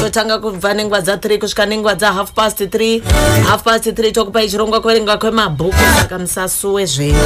totanga kubva nenguva dza3 kusvika nenguva dzahalf past 3 half past 3 tokupai chirongwa kuverenga kwemabhuku saka musasuwe zvenyu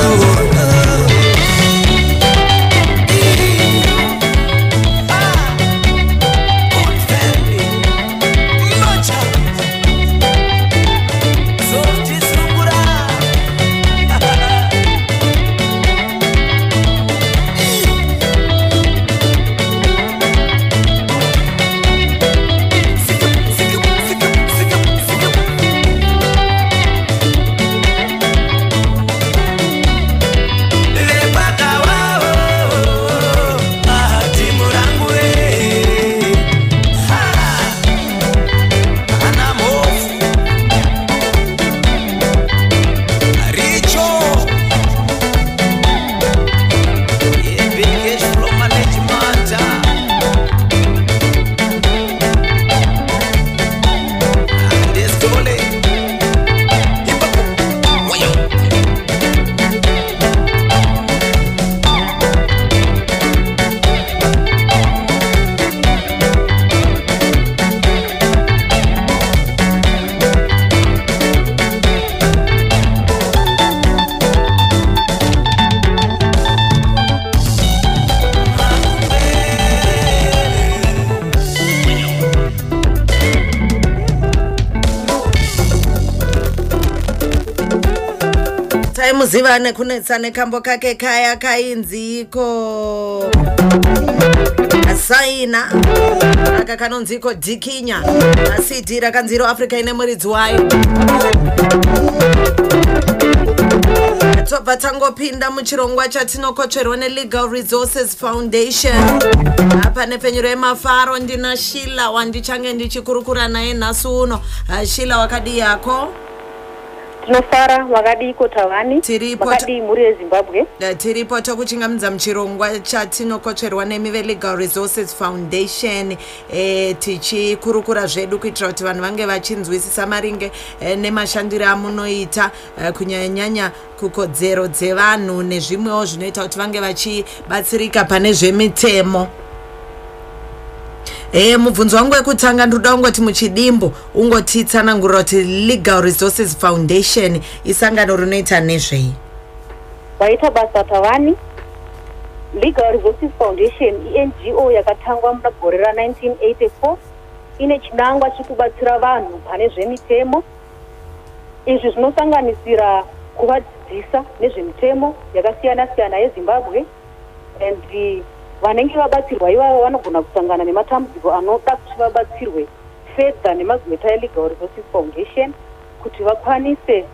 taimuziva nekunetsa nekambo kake kaya kainziko asaina aka kanonziko dhikinya asidi rakanziro africa ine muridzi wayo. Tobva tangopinda muchirongwa chatinokotsverwa nelegal resources foundation. Apa nepfenyuro yemafaro ndina shila wandichange ndichikurukura naye nhasi uno. Shila wakadii yako tinofara wakadiko tavani Tiripo ta- wakadii mhuri yezimbabwe. Tiripo tokuchingamidza muchirongwa chatinokotsverwa nemi velegal resources foundation e, tichikurukura zvedu kuitira kuti vanhu vange vachinzwisisa maringe e, nemashandiro amunoita e, kunyanyanyanya kukodzero dzevanhu nezvimwewo zvinoita kuti vange vachibatsirika pane zvemitemo e mubvunzo wangu wekutanga ndoda kungoti muchidimbo ungotitsanangurira kuti legal resources foundation isangano rinoita nezvei? Waita basa tavani legal resources foundation ingo yakatangwa muna gore ra1984 ine chinangwa chekubatsira vanhu pane zvemitemo. Izvi zvinosanganisira kuvadzidzisa nezvemitemo yakasiyana siyana yezimbabwe and vanenge vabatsirwa ivavo vanogona kusangana nematambudziko anoda kuti vabatsirwe fedza nemagweta elegal resources foundation kuti vakwanise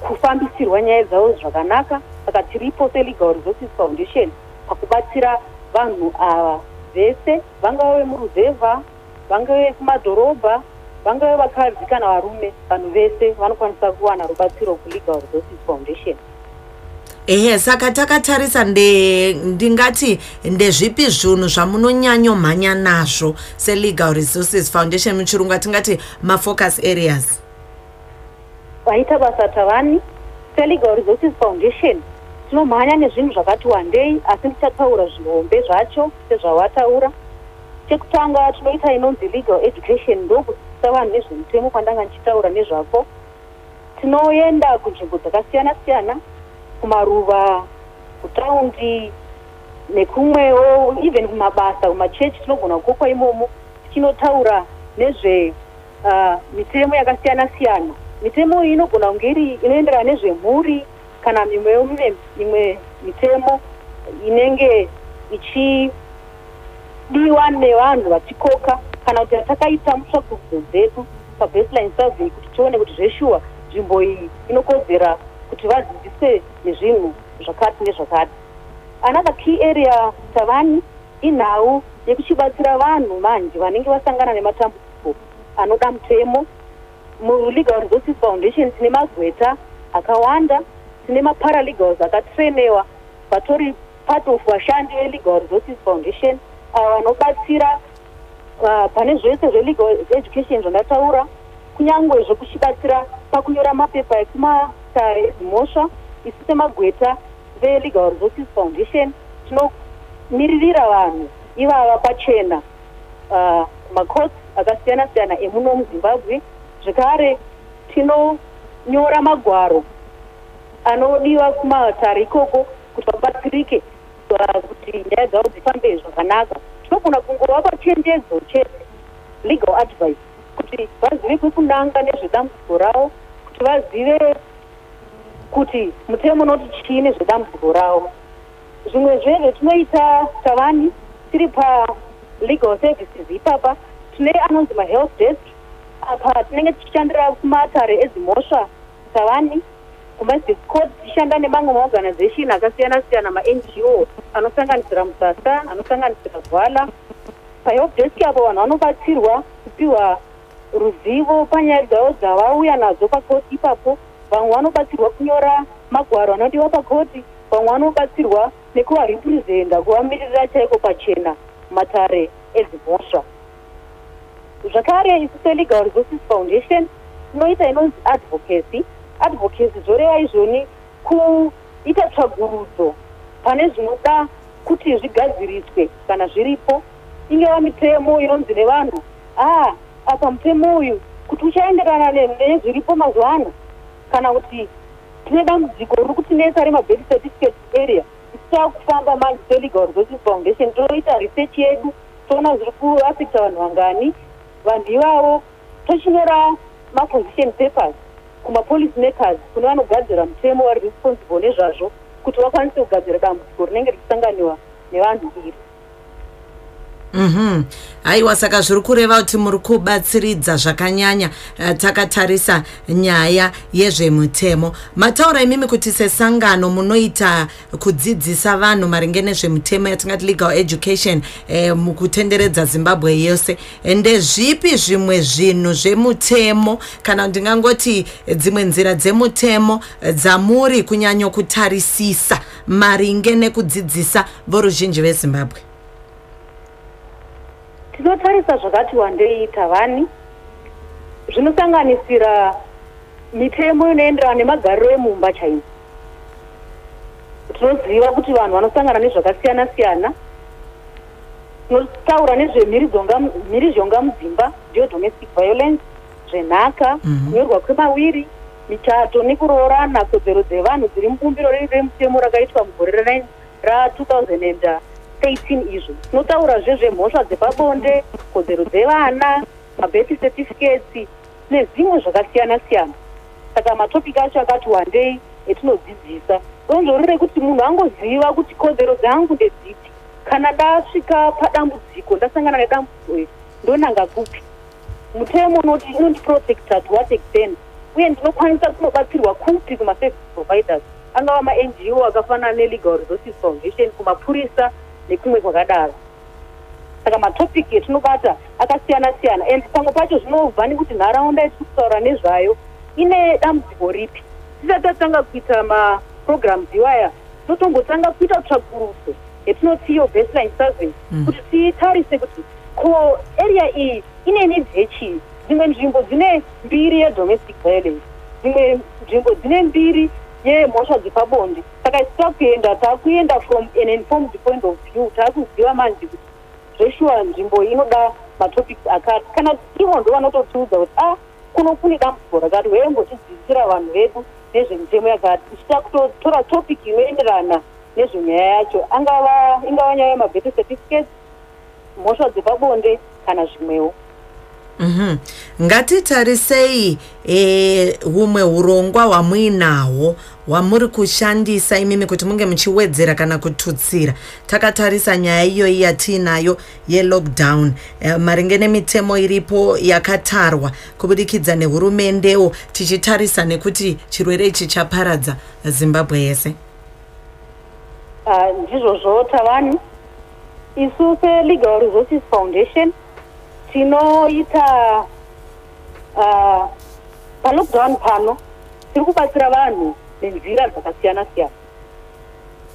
kufambisirwa nyaya dzavo zvakanaka. Saka tiripo selegal resources foundation pakubatsira vanhu ava vese vangave vemuruzevha vangave kumadhorobha vangave vakadzi kana varume vanhu vese vanokwanisa kuwana rubatsiro kulegal resources foundation ehe saka takatarisa nde ndingati ndezvipi zvinhu zvamunonyanyomhanya nazvo selegal resources foundation muchirungu atingati mafocus areas. Vaita basa tavani selegal resources foundation tinomhanya nezvinhu zvakati wandei asi ndichataura zvihombe zvacho sezvawataura. Chekutanga tinoita inonzi legal education ndokudzidzisa vanhu nezvemutemo kwandanga ndichitaura nezvako. Tinoenda kunzvimbo dzakasiyana siyana kumaruva kutaundi nekumwewo even kumabasa kumachechi tinogona kukokwa imomo tichinotaura nezve uh, yakasiyana siyana mitemo iyi inogona kunge iri inoenderana nezvemhuri kana mimwewo mimwe mimwe mitemo inenge ichidiwa nevanhu vachikoka kana kuti hatakaita mutsvakurudzo dzedu pabaseline survey kuti tione kuti zveshuwa nzvimbo iyi inokodzera kuti vadzidzise nezvinhu zvakati nezvakati. Another key area tavani inhau yekuchibatsira vanhu manje vanenge vasangana nematambudziko anoda mutemo. Mulegal resources foundation tine magweta akawanda tine maparalegals akatrenewa vatori part of vashandi velegal resources foundation vanobatsira uh, pane zvese zvelegal education zvandataura kunyange zvekuchibatsira pakunyora mapepa ekumata ezimhosva isu semagweta velegal resources foundation. Tinomiririra vanhu ivava pachena uh, kumacots akasiyana siyana emuno muzimbabwe. Zvekare tinonyora magwaro anodiwa kumatare ikoko kuti vabatsirike kuti nyaya dzavo dzifambe zvakanaka. Tinogona kungovapa chenjedzo chete legal advice kuti vazive kwekunanga nezvedambudziko ravo kuti vazive kuti mutemo unoti chii nezvedambudziko ravo. Zvimwe zvezvetinoita tavani tiri palegal services ipapa tine anonzi mahealth desk apa tinenge tichishandira kumatare edzimhosva tavani kumadistrict court tichishanda nemamwe maorganization akasiyana siyana mango anosanganisira musasa anosanganisira gwala. Pahealth desk apo vanhu vanobatsirwa kupiwa ruzivo panyaya dzavo dzavauya nadzo pakoti ipapo vamwe vanobatsirwa kunyora magwaro anodiwa pakoti vamwe vanobatsirwa nekuvarepresenda kuvamirira chaiko pachena matare edzimhosva zvakare isu selegal resources foundation tinoita inonzi advocacy. Advocacy zvoreva izvoni kuita tsvagurudzo pane zvinoda kuti zvigadziriswe kana zviripo. Ingeva mitemo inonzi nevanhu ah, apa mutemo uyu kuti uchaenderana nezviripo mazuva ano kana kuti tine dambudziko riri kutinesa remabed certificate area. Isitava kufamba manje selegal resources foundation toita research yedu toona zviri kuafecta vanhu vangani. Vanhu ivavo tochinyora maposition papers kumapolice makers kune vanogadzira mutemo vari responsible nezvazvo kuti vakwanise kugadzira dambudziko rinenge richisanganiwa nevanhu iri mhm. Haiwa saka zviri kureva kuti muri kubatsiridza zvakanyanya uh, takatarisa nyaya yezvemutemo. Mataura imimi kuti sesangano munoita kudzidzisa vanhu maringe nezvemutemo yatingati legal education eh, mukutenderedza zimbabwe yose. Ndezvipi zvimwe zvinhu zvemutemo? Kana ndingangoti dzimwe nzira dzemutemo dzamuri kunyanyokutarisisa maringe nekudzidzisa voruzhinji vezimbabwe tinotarisa zvakati wandei tavani zvinosanganisira mitemo inoenderana nemagariro emumba chaimo. Tinoziva kuti vanhu vanosangana nezvakasiyana siyana tinotaura nezvemhirizhonga mudzimba ndiyo domestic violence zvenhaka mhm. kunyorwa kwemawiri michato nekuroorana kodzero dzevanhu dziri mubumbiro remutemo rakaitwa mugore ra2000 13 izvo. Tinotaura zvezvemhosva dzepabonde kodzero dzevana mabeth certificates nezvimwe zvakasiyana siyana. Saka matopiki acho akati wandei etinodzidzisa. Donzvo rekuti munhu angoziva kuti kodzero dzangu ndedzipi kana ndasvika padambudziko ndasangana nedambudziko iri ndonanga kupi? Mutemo unoti inondiprotecta to what extent? Uye ndinokwanisa kunobatsirwa kupi kumaservice providers? Angava mango akafanana nelegal resources foundation kumapurisa nekumwe kwakadaro. Saka matopiki etinobata akasiyana siyana and pamwe pacho zvinobva nekuti nharaunda yetiri kutaura nezvayo ine dambudziko ripi. Tisati tatanga kuita maprograms iwaya tinotombotanga kuita tsvakurudzo yetinoti iyo baseline survey mm. kuti titarise kuti ko area iyi ine needs yechii dzimwe nzvimbo dzine mbiri yedomestic violence dzimwe nzvimbo dzine mbiri yemhosva dzepabonde. Saka isi takuenda taakuenda from an informed point of view taakuziva manje kuti zveshuwa nzvimbo inoda matopics akati. Kana ivo ndo vanototiudza kuti a ah, kuno kune dambudziko rakati wembotidzidzisira vanhu vedu nezvemitemo yakati. Ichita kutotora topic inoenderana nezvenyaya yacho. Angava ingava nyaya yemabeth certificates mhosva dzepabonde kana zvimwewo Mhm. ngatitarisei e, humwe urongwa hwamuinahwo hwamuri kushandisa imimi kuti munge muchiwedzera kana kututsira takatarisa nyaya iyoyi yatiinayo yelockdown. E, maringe nemitemo iripo yakatarwa kubudikidza nehurumendewo tichitarisa nekuti chirwere ichi chaparadza zimbabwe yese. Ah, ndizvozvo tavani isu selegal resources foundation tinoita uh, palockdown pano tiri kubatsira vanhu nenzira dzakasiyana siyana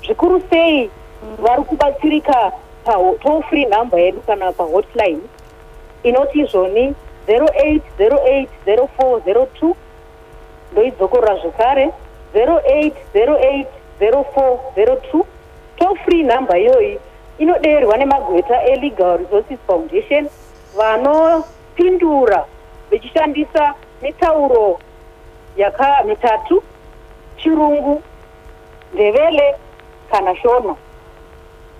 zvikuru sei vari kubatsirika patoll free number yedu kana pahotline inoti izvoni 08080402 ndoidzokorora zvekare 08080402 toll free number iyoyi inodeerwa nemagweta elegal resources foundation vanopindura vechishandisa mitauro yaka mitatu chirungu ndevele kana shona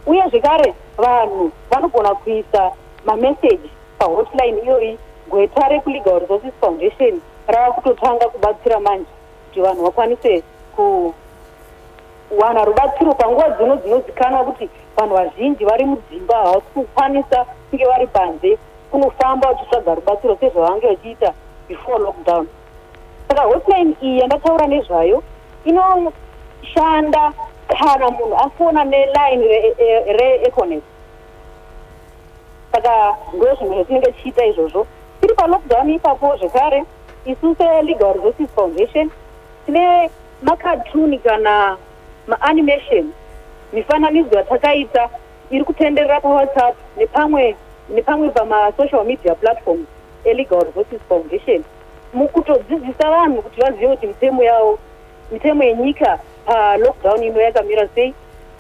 uye zvekare vanhu vanogona kuisa mameseji pahotline iyoyi gweta rekulegal resources foundation rava kutotanga kubatsira manje kuti vanhu vakwanise kuwana rubatsiro panguva dzino dzinozikanwa kuti vanhu vazhinji vari mudzimba havasi kukwanisa kunge vari panze kunofamba vachitsvaga rubatsiro sezvavange vachiita before lockdown. Saka hotline iyi yandataura nezvayo inoshanda kana munhu afona neline reeconet saka ndo zvimwe zvatinenge tichiita izvozvo. Tiri palockdown ipapo zvekare isu selegal resources foundation tine makatuni kana maanimation mifananidzo yatakaita iri kutenderera pawhatsapp nepamwe nepamwe pamasocial media platforms elegal resources foundation. Mukutodzidzisa vanhu kuti vazive kuti mitemo yavo mitemo yenyika palockdown ino yakamira sei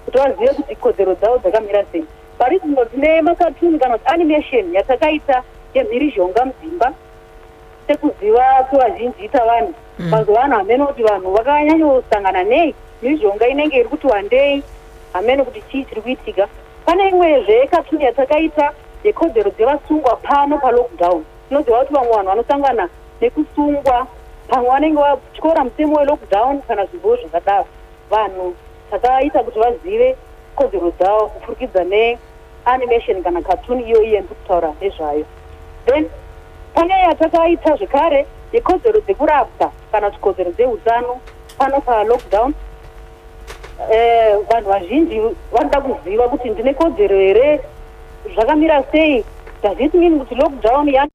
kuti vazive kuti kodzero dzavo dzakamira sei. Pari zvino tine makatuni kana kuti animation yatakaita yemhirizhonga mudzimba sekuziva kwevazhinji ita vanhu. Mm. mazuva ano hamene kuti vanhu vakanyanyosangana nei. Mhirizhonga inenge iri kuti wandei hamene kuti chii chiri kuitika pane imwezve katuni yatakaita yekodzero dzevasungwa pano palockdown. Tinoziva kuti vamwe vanhu vanosangana nekusungwa pamwe vanenge vatyora mutemo welockdown kana zvimbowo zvakadaro. Vanhu takaita kuti vazive kodzero dzavo kupfurikidza neanimation kana katuni iyoyi yandiri kutaura nezvayo. Then pane yatakaita zvekare yekodzero dzekurapwa kana kuti kodzero dzeutano pano palockdown eh, vanhu vazhinji vanoda kuziva kuti ndine kodzero here zvakamira sei? It mean kuti lockdown ya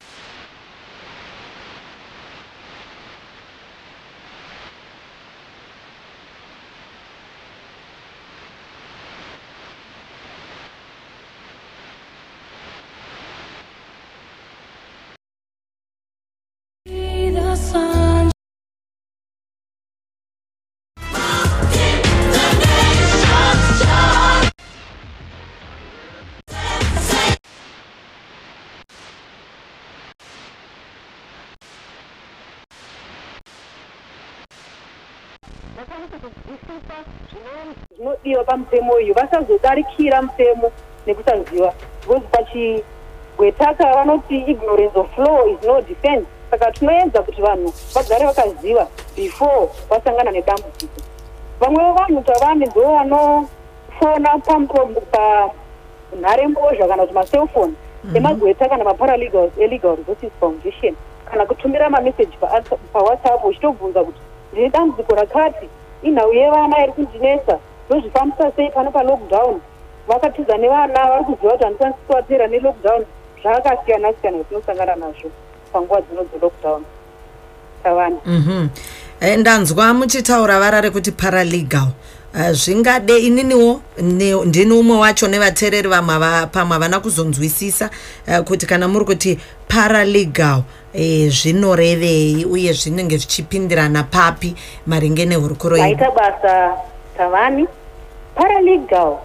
zvinodiwa pamutemo uyu. Vasazodarikira mutemo nekusaziva because pachigwetaka vanoti ignorance of law is no defense. Saka tinoedza kuti vanhu vagare vakaziva before vasangana nedambudziko. Vamwe vevanhu tavane ndo vanofona panharembozha kana kuti macelphone emagweta kana maparalegals elegal resources foundation. Kana kutumira mameseji pawhatsapp uchitobvunza kuti ndine dambudziko rakati inhau yevana iri kundinesa ndozvifambisa sei pano palockdown? Vakatiza nevana vari kuziva kuti handikwanisi kuvatera nelockdown zvakasiyana siyana zvatinosangana nazvo panguva dzino dzelockdown. Tavana. Mhm. Eh, ndanzwa muchitaura vara rekuti paralegal Eh, zvingade ininiwo ndini umwe wacho nevateereri vamwe pamwe havana kuzonzwisisa eh, kuti kana muri kuti paralegal eh, zvinorevei uye zvinenge zvichipindirana papi maringe nehurukuro vaita basa tavani. Paralegal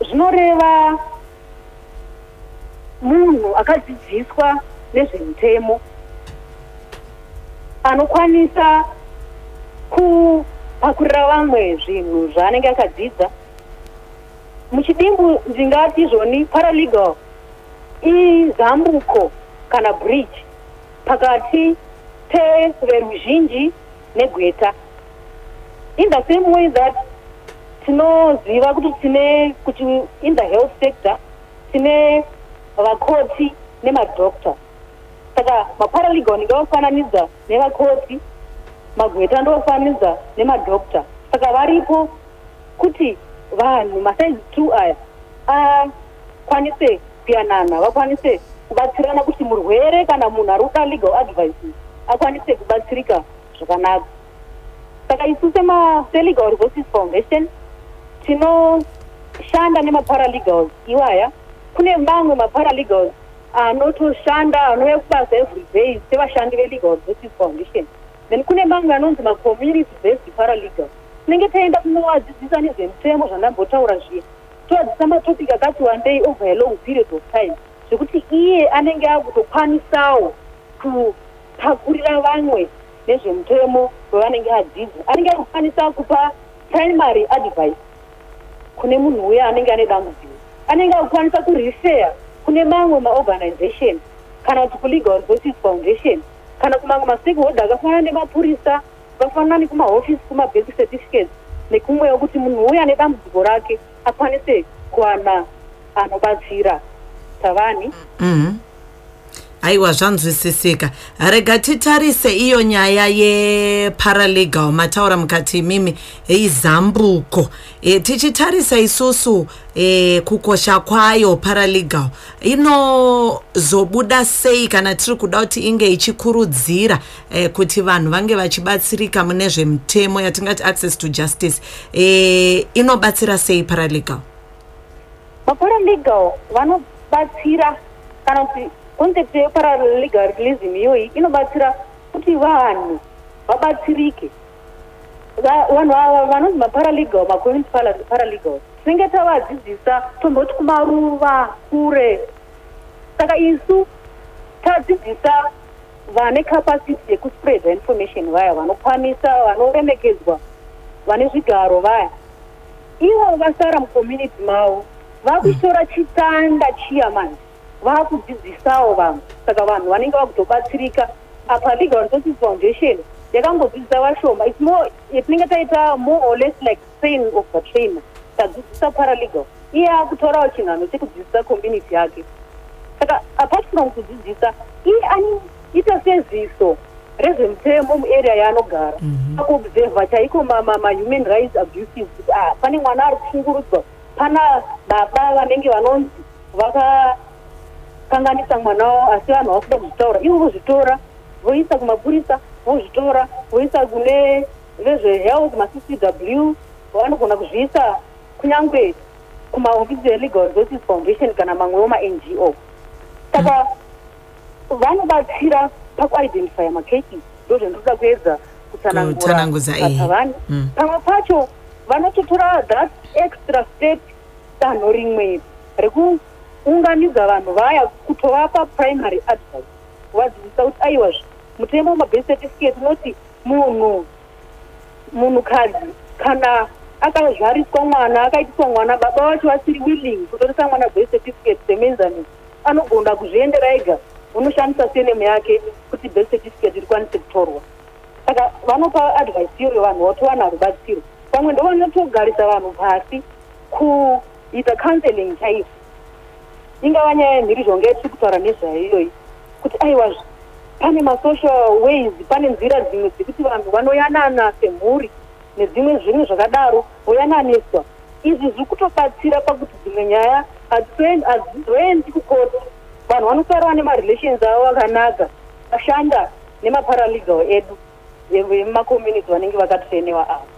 zvinoreva munhu akadzidziswa nezvemutemo anokwanisa kupakurira vamwe zvinhu zvaanenge akadzidza. Muchidimbu ndingati izvoni paralegal izambuko kana bridge pakati peveruzhinji negweta. In the same way that tinoziva kuti tine kuti in the health sector tine vakoti nemadokta saka maparalegal ndingawafananidza nevakoti magweta ndowafananidza nemadokta. Saka varipo kuti vanhu masaizi two aya akwanise kuyanana vakwanise kubatsirana kuti murwere kana munhu ari kuda legal advices akwanise kubatsirika zvakanaka. Saka isu selegal resources foundation tinoshanda nemaparalegals. Iwaya kune mamwe maparalegals anotoshanda anouya kubasa every day sevashandi velegal resources foundation then kune mamwe anonzi macommunity based paralegal tinenge taenda kunovadzidzisa nezvemutemo zvandambotaura zviya. Tovadzidzisa matopic akati wandei over a long period of time zvekuti iye anenge akutokwanisawo kutakurira vamwe nezvemutemo wevanenge adzidza. Anenge akukwanisa kupa primary advice kune munhu uya anenge ane dambudziko. Anenge akukwanisa kurefeya kune mamwe maorganization kana kuti kulegal resources foundation kana kumamwe mastakeholder akafanana nemapurisa akafanana nekumahofisi kumabasic certificates nekumwewo kuti munhu uya ane dambudziko rake akwanise kuwana anobatsira tavani Mhm. Aiwa zvanzwisisika rega titarise iyo nyaya yeparalegal mataura mukati imimi izambuko e, tichitarisa isusu e, kukosha kwayo paralegal. Inozobuda sei kana tiri kuda kuti inge ichikurudzira e, kuti vanhu vange vachibatsirika mune zvemutemo yatingati access to justice. E, inobatsira sei paralegal? Maparalegal vanobatsira kana kuti concept yeparalegalism iyoyi inobatsira kuti vanhu vabatsirike Va- vanhu ava vanonzi maparalegal macommunity para- paralegal tinenge tavadzidzisa tomboti kumaruva kure saka isu tadzidzisa vane capacity yekuspreada information vaya vanokwanisa vanoremekedzwa vane zvigaro vaya ivo vasara mucommunity mavo vakutora chitanda chiya manje vakudzidzisawo vamwe saka vanhu vanenge vakutobatsirika apa legal resources foundation yakangodzidzisa vashoma. Its more yatinenge taita more or less like train of the trainer. Tadzidzisa paralegal. Iye akutorawo chinhano chekudzidzisa community yake. Saka apart from kudzidzisa iye anoita seziso rezvemutemo muarea yaanogara. Akuobserva chaiko mahuman rights abuses kuti ah pane mwana ari kushungurudzwa pana baba vanenge vanonzi vakakanganisa mwana wavo asi vanhu vakuda kuzvitaura ivo vozvitora voisa kumapurisa vozvitora voisa kune vezvehealth maccw vanogona kuzviisa kunyange kumahofisi elegal resources foundation kana mamwewo mango saka vanobatsira pakuidentifya macases ndo zvandinoda kuedza Kutsanangudza, eh. Mm. pamwe pacho vanototora that extra step danho rimwe rekuunganidza vanhu vaya kutovapa primary advice. Kuvadzidzisa kuti aiwazve mutemo wemabase certificate unoti munhu munhukadzi kana akazvariswa mwana akaitiswa mwana baba vacho vasiri willing kutoresa mwana birth certificate semenzanisi anogona kuzviendera ega unoshandisa senemu yake kuti birth certificate rikwanise kutorwa. Saka vanopa advice iyoyo vanhu vatowana rubatsiro pamwe ndo vanotogarisa vanhu pasi kuita counseling chaizvo ingava nyaya yemhirizhonga yetiri kutaura nezvayo iyoyi kuti aiwazve pane masocial ways pane nzira dzimwe dzekuti vanhu vanoyanana semhuri nedzimwe zvimwe zvakadaro voyananiswa izvi zviri kutobatsira pakuti dzimwe nyaya hadzizoen- hadzizoendi kukoti vanhu vanosara vane marelations avo akanaka vashanda nemaparalegal edu vemacommunity vanenge vakatrenewa avo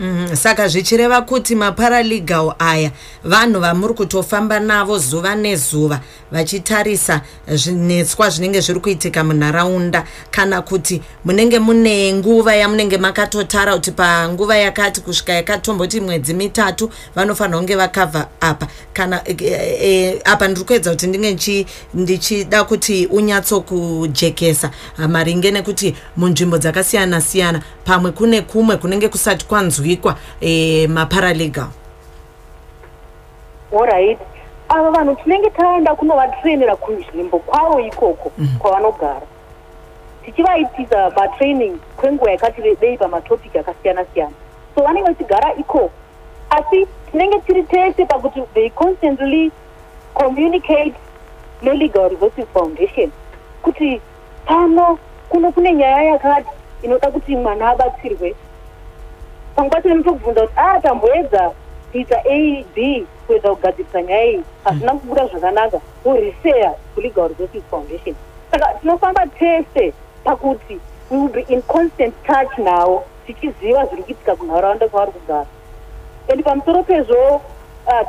Mhm, saka zvichireva kuti maparalegal aya vanhu vamuri kutofamba navo zuva nezuva vachitarisa zvinetswa zvinenge zviri kuitika munharaunda kana kuti munenge mune nguva yamunenge makatotara kuti panguva yakati kusvika yakatomboti mwedzi mitatu vanofanira kunge vakavha apa. Kana e, e, apa ndiri kuedza kuti ndinge ndichi- ndichida kuti unyatsokujekesa maringe nekuti munzvimbo dzakasiyana siyana pamwe kune kumwe kunenge kusati kwanzwikwa e, maparalegal. Oright ava vanhu tinenge taenda kunovatrenera kunzvimbo kwavo ikoko kwavanogara. Tichivaitisa matraining kwenguva yakati rebei pamatopic akasiyana siyana so vanenge vachigara ikoko asi tinenge tiri tese pakuti they constantly communicate nelegal resources foundation. Kuti pano kuno kune nyaya yakati inoda kuti mwana abatsirwe pamwe pacho nemutobvunza kuti a tamboedza kuita a b kuedza kugadzirisa nyaya iyi. Hazvina kubuda zvakanaka. Woreseya kulegal resources foundation. Saka tinofamba tese pakuti we will be in constant touch navo tichiziva zviri kuitika kunharaunda kwavari kugara. And pamusoro pezvo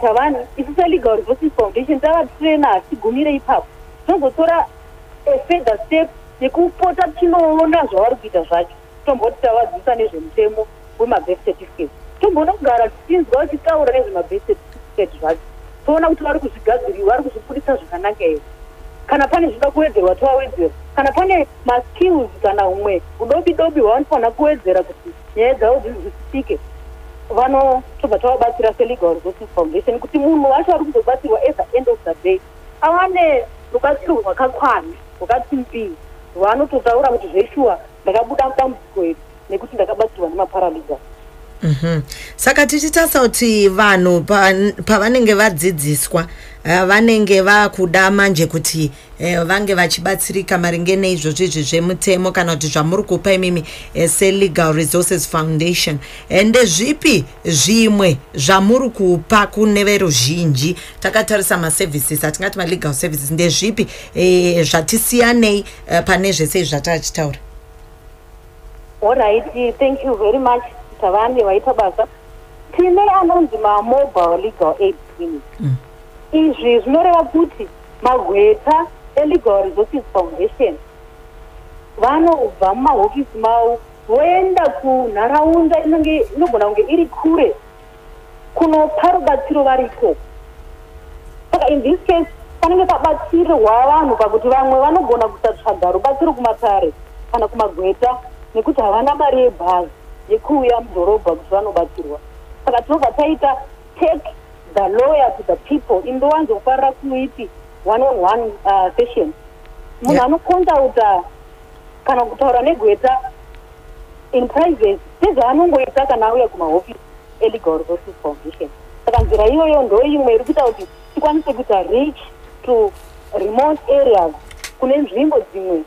tavani isu selegal resources foundation tavatrena hatigumire ipapo. Tinozotora a further step yekupota tinoona zvavari kuita zvacho. Tomboti tavadzidzisa nezvemutemo wemabirth certificate. Tomboona kugara tichinzwa tichitaura nezvemabirth certificate zvacho toona kuti vari kuzvigadzirira vari kuzvipurisa zvakanaka here. Kana pane zvinoda kuwedzerwa tovawedzera kana pane maskills kana humwe udobi dobi hwavanofanira kuwedzera kuti nyaya dzavo dzinzwisisike vanotobva tavabatsira selegal resources foundation kuti munhu wacho ari kuzobatsirwa at the end of the day awane rubatsiro rwakakwana rwakati mpii rwaanototaura kuti zveshuwa ndakabuda mudambudziko iri nekuti ndakabatsirwa nemaparaligal Mhm. saka tichitarisa kuti vanhu pa- pavanenge vadzidziswa eh, vanenge vakuda manje kuti eh, vange vachibatsirika maringe neizvozvo izvi zvemutemo kana kuti zvamuri kupa imimi eh, selegal resources foundation. Ndezvipi zvimwe zvamuri kupa kune veruzhinji? Takatarisa maservices atingati malegal services ndezvipi zvatisiyanei pane zvese izvi zvatachitaura allright thank you very much. Tavane vaita basa. Tine anonzi mamobile legal aid clinic. Izvi zvinoreva kuti magweta elegal resources foundation vanobva mumahofisi mavo voenda kunharaunda inenge inogona kunge iri kure kunopa rubatsiro vari ikoko saka in this case panenge pabatsirwa vanhu pakuti vamwe vanogona kusatsvaga rubatsiro kumatare kana kumagweta nekuti havana mari yebhazi yekuuya mudhorobha kuti vanobatsirwa. Saka tinobva taita take the lawyer to the people. Indowanzokufarira kuiti one on one uh, session. Munhu Yeah. anokontauta kana kutaura negweta in private sezvaanongoita kana auya kumahofisi elegal resources foundation. Saka nzira iyoyo ndo imwe iri kuita kuti tikwanise kuita reach to remote areas kune nzvimbo dzimwe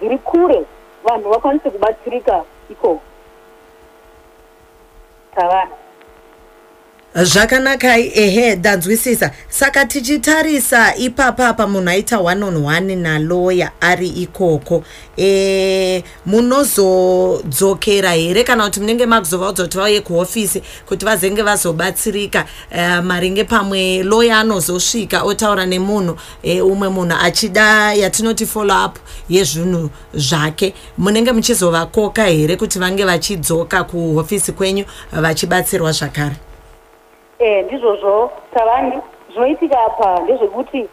dziri kure vanhu vakwanise kubatsirika ikoko tavana zvakanaka ehe ndanzwisisa saka tichitarisa ipapa apa munhu aita one on one naloya ari ikoko. E, munozodzokera here? Kana kuti munenge makuzovaudza kuti vauye kuhofisi kuti vazenge vazobatsirika uh, maringe pamwe loya anozosvika otaura nemunhu e, umwe munhu achida yatinoti follow up yezvinhu zvake? Munenge muchizovakoka here kuti vange vachidzoka kuhofisi kwenyu vachibatsirwa zvakare? e ndizvozvo tavani zvinoitika apa ndezvekuti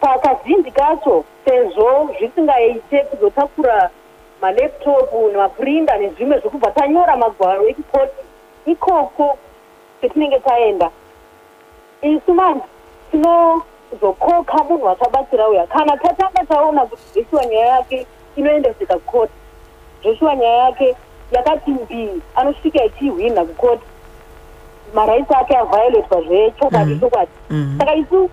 pakazhinji kacho sezvo zvisingaite kuzotakura malaptop nemapurinda nezvimwe zvekubva tanyora magwaro ekukoti ikoko kwetinenge taenda. Isu manje tinozokoka munhu achabatsira uya. Kana tatanga taona kuti zveshuwa nyaya yake inoendeseka kukoti zveshuwa nyaya yake yakati mbii anosvika ichihwina kukoti maraisi ake avioletwa zvechokwadi Mhm. chokwadi Mhm. saka isu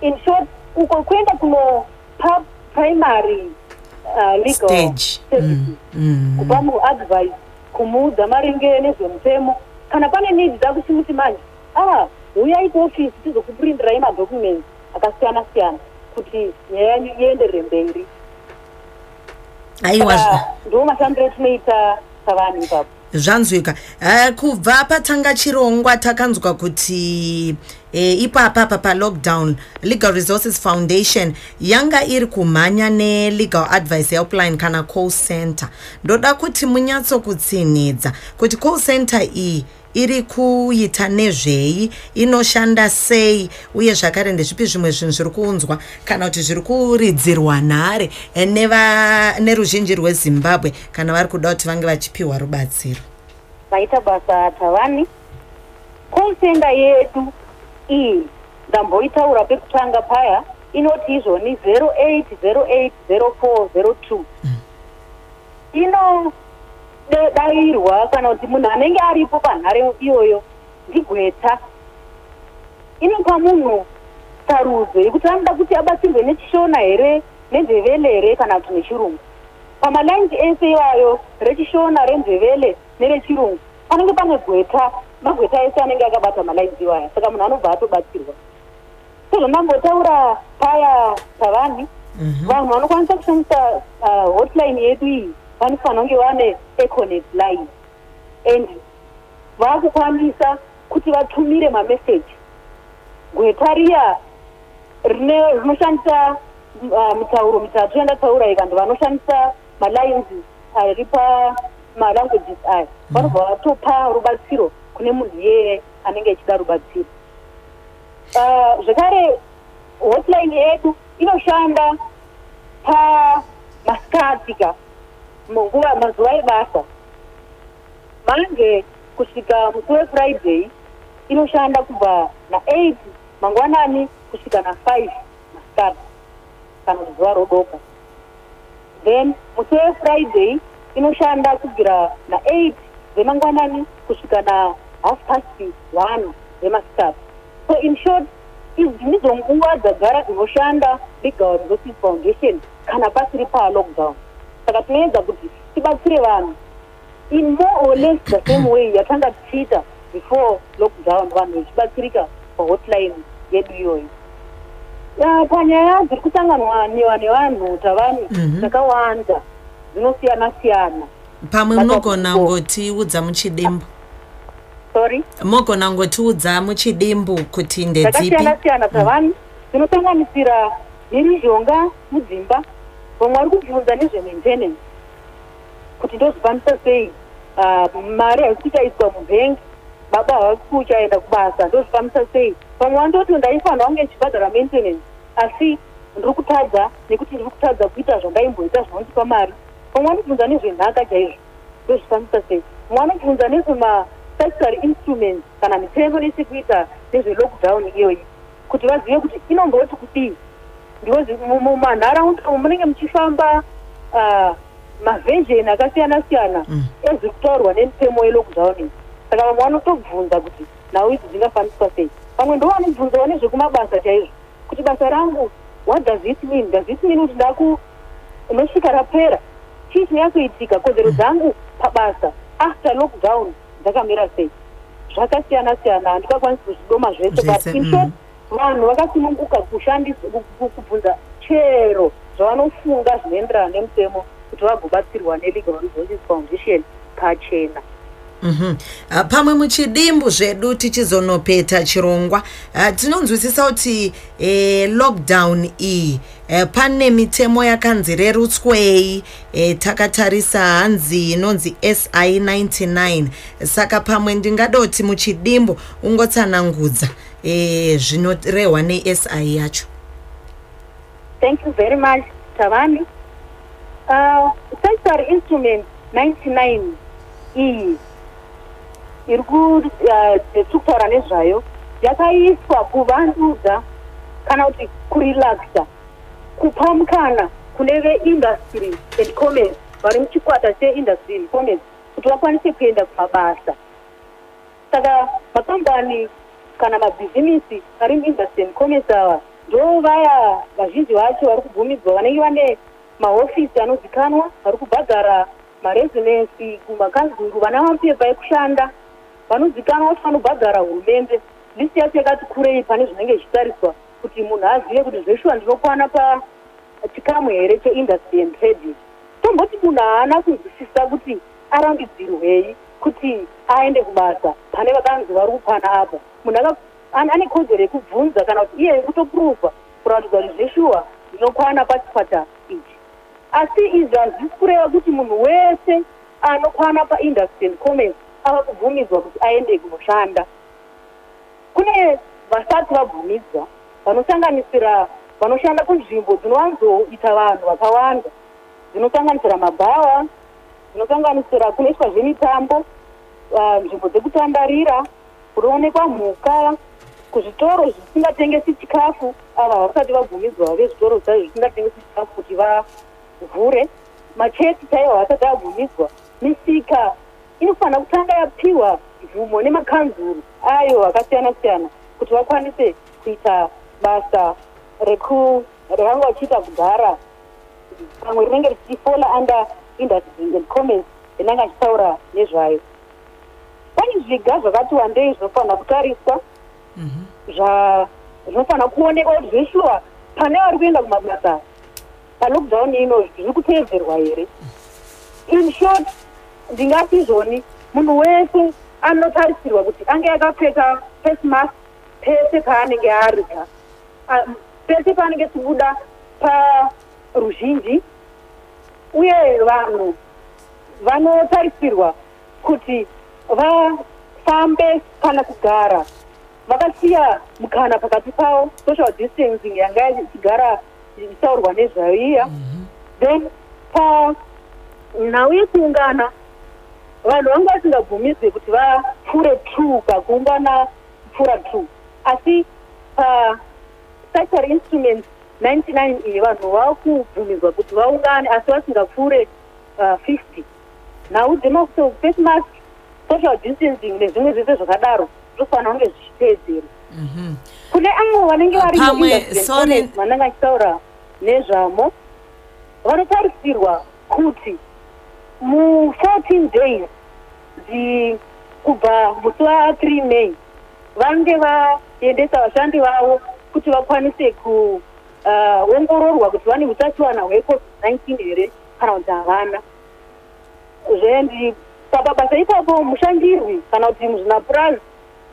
in short uko kuenda kunopa primary uh, legal stage. services. Mm, mm. kupa munhu advice kumuudza maringe nezvemutemo. Kana pane needs dzakuti muti manje ah uyai kuofisi tizokupurindirai madocuments akasiyana siyana kuti nyaya yanyu ienderere mberi. Aiwa. Saka ndo mashandiro etinoita savanhu ipapo zvanzwika. Uh, kubva patanga chirongwa takanzwa kuti e, ipapa pa palockdown legal resources foundation yanga iri kumhanya nelegal advice helpline kana call center. Ndoda kuti munyatsokutsinhidza kuti call center iyi iri kuita nezvei inoshanda sei uye zvakare ndezvipi zvimwe zvinhu zviri kuunzwa. Kana kuti zviri kuridzirwa nhare neruzhinji rwezimbabwe kana vari kuda kuti vange vachipiwa rubatsiro. Vaita basa tavani. Call center yedu iyi ndamboitaura pekutanga paya inoti izvoni 08080402 inodairwa kana kuti munhu anenge aripo panhare iyoyo ndigweta. Inopa munhu sarudzo yekuti anoda kuti abatsirwe nechishona here nenzevele here kana kuti nechirungu. Pamalainzi ese iwayo rechishona renzevele nerechirungu panenge pane gweta magweta ese anenge akabata malainzi iwaya saka munhu anobva atobatsirwa. Sezvandambotaura paya pavanhu vanhu vanokwanisa kushandisa uh, hotline yedu iyi vanofanira kunge vane econet line. And vakukwanisa kuti vatumire mameseji gweta riya rine rinoshandisa uh, mitauro mitatu yandataura vanhu vanoshandisa malines ari pamalanguages aya. Vanobva vatopa rubatsiro kune munhu yeye anenge achida rubatsiro. Ah, zvekare hotline yedu inoshanda pamaskatika munguva mazuva ebasa. Mange kusvika musi wefriday inoshanda kubva na8 mangwanani kusvika na5 masikati kana zuva rodoka. Then musi wefriday inoshanda kubvira na8 dzemangwanani kusvika na half past 1 dzemasikati so in short idzi ndidzo nguva dzagara dzinoshanda legal resources foundation kana pasiri palockdown saka tinoedza kuti tibatsire vanhu. In more or less the same way yatanga tichiita before lockdown vanhu vachibatsirika pahotline yedu iyoyo. Ya, panyaya dziri kusanganwaniwa nevanhu tavani Mhm. dzakawanda dzinosiyana siyana pamwe munogona ngotiudza muchidimbu? Sorry? Mogona ngotiudza muchidimbu kuti ndedzipi dzakasiyana siyana dzavanhu dzinosanganisira mhirizhonga mudzimba vamwe vari kubvunza nezvemaintenance kuti ndozvikwanisa sei? Mari haisi kuchaiswa mubhengi baba havasi kuchaenda kubasa ndozvikwanisa sei? Vamwe vandoti ndaifanira kunge ndichibhadhara maintenance asi ndiri kutadza nekuti ndiri kutadza kuita zvandaimboita zvinondipa mari. Vamwe vanobvunza nezvenhaka chaizvo ndozvikwanisa sei? Vamwe vanobvunza nezvemastatutory instruments kana mitengo nesekuita nezvelockdown iyoyi kuti vazive kuti inomboti kudii because mu- mumanharaunda umu munenge muchifamba ah, mavhejeni akasiyana siyana Mm. eziri kutaurwa nemitemo yelockdown iyi saka vamwe vanotobvunza kuti nhau idzi dzingafambiswa sei. Vamwe ndo vanobvunzawo nezvekumabasa chaizvo kuti basa rangu what does it mean? Does it mean kuti ndaku nosvika rapera? Chii chinyakuitika kodzero dzangu pabasa after lockdown dzakamira sei. Zvakasiyana siyana handingakwanisi kuzvidoma zvese but in mm. short vanhu vakasununguka kubvunza chero zvavanofunga zvinoenderana nemutemo kuti vagobatsirwa nelegal resources foundation pachena. Mhm. Ah, pamwe muchidimbu zvedu tichizonopeta chirongwa. Ah, tinonzwisisa kuti eh, lockdown iyi eh, pane mitemo yakanzi rerutswei eh, takatarisa hanzi inonzi si 99 saka pamwe ndingadoti muchidimbu ungotsanangudza eh, zvinorehwa nesi yacho. Thank you very much tavani uh, statutory instrument 99 iyi iri kutaura nezvayo. Yakaiswa kuvandudza kana kuti kurelaxa kupa mukana kune veindustry and commerce vari muchikwata cheindustry and commerce kuti vakwanise kuenda kumabasa saka makambani kana mabhizimisi ari muindustry and commerce ava ndo vaya vazhinji vacho vari kubvumidzwa. Vanenge vane mahofisi anozikanwa vari kubhadhara marezinensi kumakanzuru. Vana mapepa ekushanda vanozikanwa kuti vanobhadhara hurumende. Listi yacho yakati kurei pane zvinenge zvichitariswa kuti munhu azive kuti zveshuwa ndinokwana pachikamu here cheindustry and trade tomboti munhu haana kunzwisisa kuti arambidzirwei kuti aende kubasa pane vakanzi vari kupana apa munhu ane kodzero yekubvunza kana kuti iye kutopuruva kuratidza kuti zveshuwa ndinokwana pachikwata ichi. Asi izvi hazvisi kureva kuti munhu wese anokwana paindustry and commerce ava kubvumidzwa kuti aende kunoshanda. Kune vasati vabvumidzwa vanosanganisira vanoshanda kunzvimbo dzinowanzoita vanhu vakawanda. Dzinosanganisira mabhawa dzinosanganisira kunoitwa zvemitambo ah, nzvimbo dzekutandarira kunoonekwa mhuka kuzvitoro zvisingatengesi chikafu. Ava havasati vabvumidzwa vezvitoro zvayo zvisingatengesi chikafu kuti vavhure. Machechi chaivo havasati vabvumidzwa misika inofanira kutanga yapiwa mvumo nemakanzuru ayo akasiyana siyana kuti vakwanise kuita basa reku ravanga vachiita kudhara pamwe rinenge richifola under industry and commerce rinenge achitaura nezvayo zviga zvakati wandei zvinofanira kutariswa? Zva- zvinofanira kuonekwa kuti zveshuwa pane vari kuenda kumabasa palockdown ino zviri kuteedzerwa here? In short ndingati izvoni munhu wese anotarisirwa kuti ange akapfeka face mask pese paanenge arya. Pese paanenge chibuda paruzhinji uye vanhu vanotarisirwa kuti vafambe kana kugara. Vakasiya mukana pakati pavo social distancing yanga ichigara ichitaurwa nezvayo iya then panhau yekuungana vanhu vanga vasingabvumidzwe kuti vapfuure two pakuungana kupfuura two asi pastatuary instruments 99 iyi vanhu vava kubvumidzwa kuti vaungane asi vasingapfuure uh, 50 nhau dzemaface mask social distancing nezvimwe zvese zvakadaro zvofanira kunge zvichiteedzera. Kune avo vanenge vari sorry. vanenge achitaura nezvamo vanotarisirwa kuti mu14 days kubva musi wa3 may vange vaendesa vashandi vavo kuti vakwanise kuongororwa kuti vane utachiwana hwecovid-19 here kana kuti havana zvendi pabasa ipapo mushandirwi kana kuti muzvinapurazi.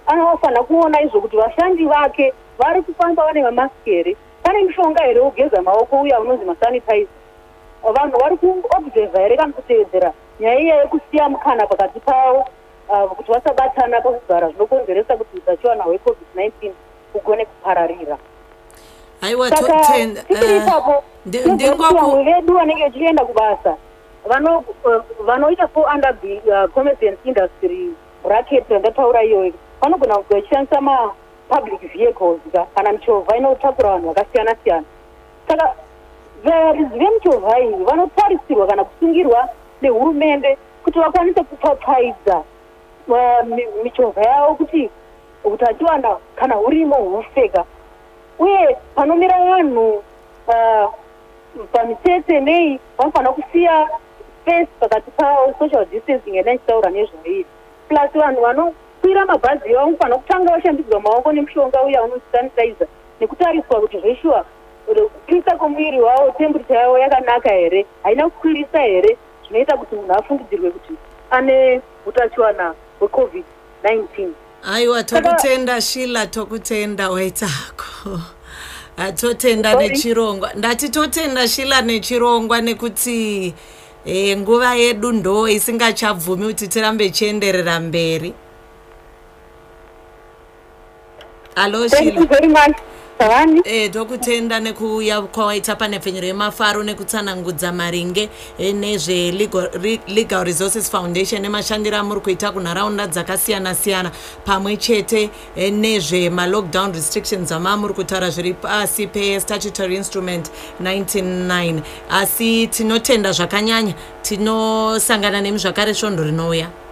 Anofanira kuona izvo kuti vashandi vake vari kufamba vane mamasiki here pane mishonga here wogeza maoko uya unonzi masanitizer vanhu vari kuobserva here kana kuteedzera nyaya iya yekusiya mukana pakati pavo ah, kuti vasabatana pakugara zvinokonzeresa kuti utachiwana hwecovid-19 ugone kupararira. Haiwa saka tichiri ipapo ndingoku- vamwe vedu vanenge vachienda kubasa vanoita fo under the uh, commerce and industry bracket yandataura iyoyo vanogona kuti vachishandisa mapublic vehicles ka kana michovha inotakura vanhu vakasiyana siyana saka varidzi vemichovha iyi vanotarisirwa kana kusungirwa nehurumende kuti vakwanise kupfapfaidza uh, mi- michovha yavo kuti utachiwana kana hurimo hunopfeka uye panomira vanhu uh, pamitsetse nei vanofanira kusiya space pakati pavo social distancing yanda ichitaura nezvairi plus vanhu vanokwira mabhazi avo vanofanira kutanga vashambidzwa maoko nemushonga uya unonzi sanitizer nekutariswa kuti zveshuwa kupisa kwomuviri wavo temperature yavo yakanaka here? Haina kukwirisa here? Zvinoita kuti munhu afungidzirwe kuti ane utachiwana hwecovid-19 aiwa tokutenda shila tokutenda waitako atotenda Sorry? nechirongwa. Ndati totenda shila nechirongwa nekuti e, nguva yedu ndo isingachabvumi kuti tirambe chienderera mberi. Alo thank savani e, tokutenda nekuuya kwawaita panepfenyero yemafaro nekutsanangudza maringe e, nezvelegal resources foundation nemashandiro amuri kuita kunharaunda dzakasiyana-siyana. Pamwe chete e, nezvemalockdown restrictions amamuri kutaura zviri pasi pestatutory instrument 199 asi tinotenda zvakanyanya tinosangana nemi zvakare svondo rinouya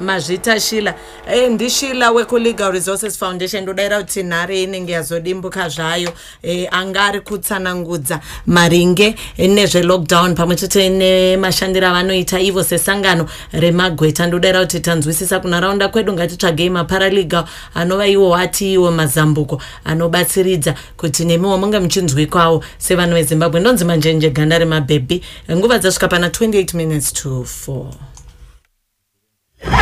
mazvita shila. E, ndishila wekulegal resources foundation. Ndodayira kuti nhare inenge yazodimbuka zvayo. E, anga ari kutsanangudza maringe nezvelockdown pamwe chete nemashandiro avanoita ivo sesangano remagweta. Ndodayira kuti tanzwisisa kunharaunda kwedu ngatitsvagei maparalegal anova iwo ati iwo mazambuko anobatsiridza kuti nemiwo munge muchinzwikwawo sevanhu vezimbabwe. Ndonzi manjenje ganda remabhebhi. Nguva dzasvika pana 28 minutes to 4滚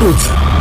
轮子。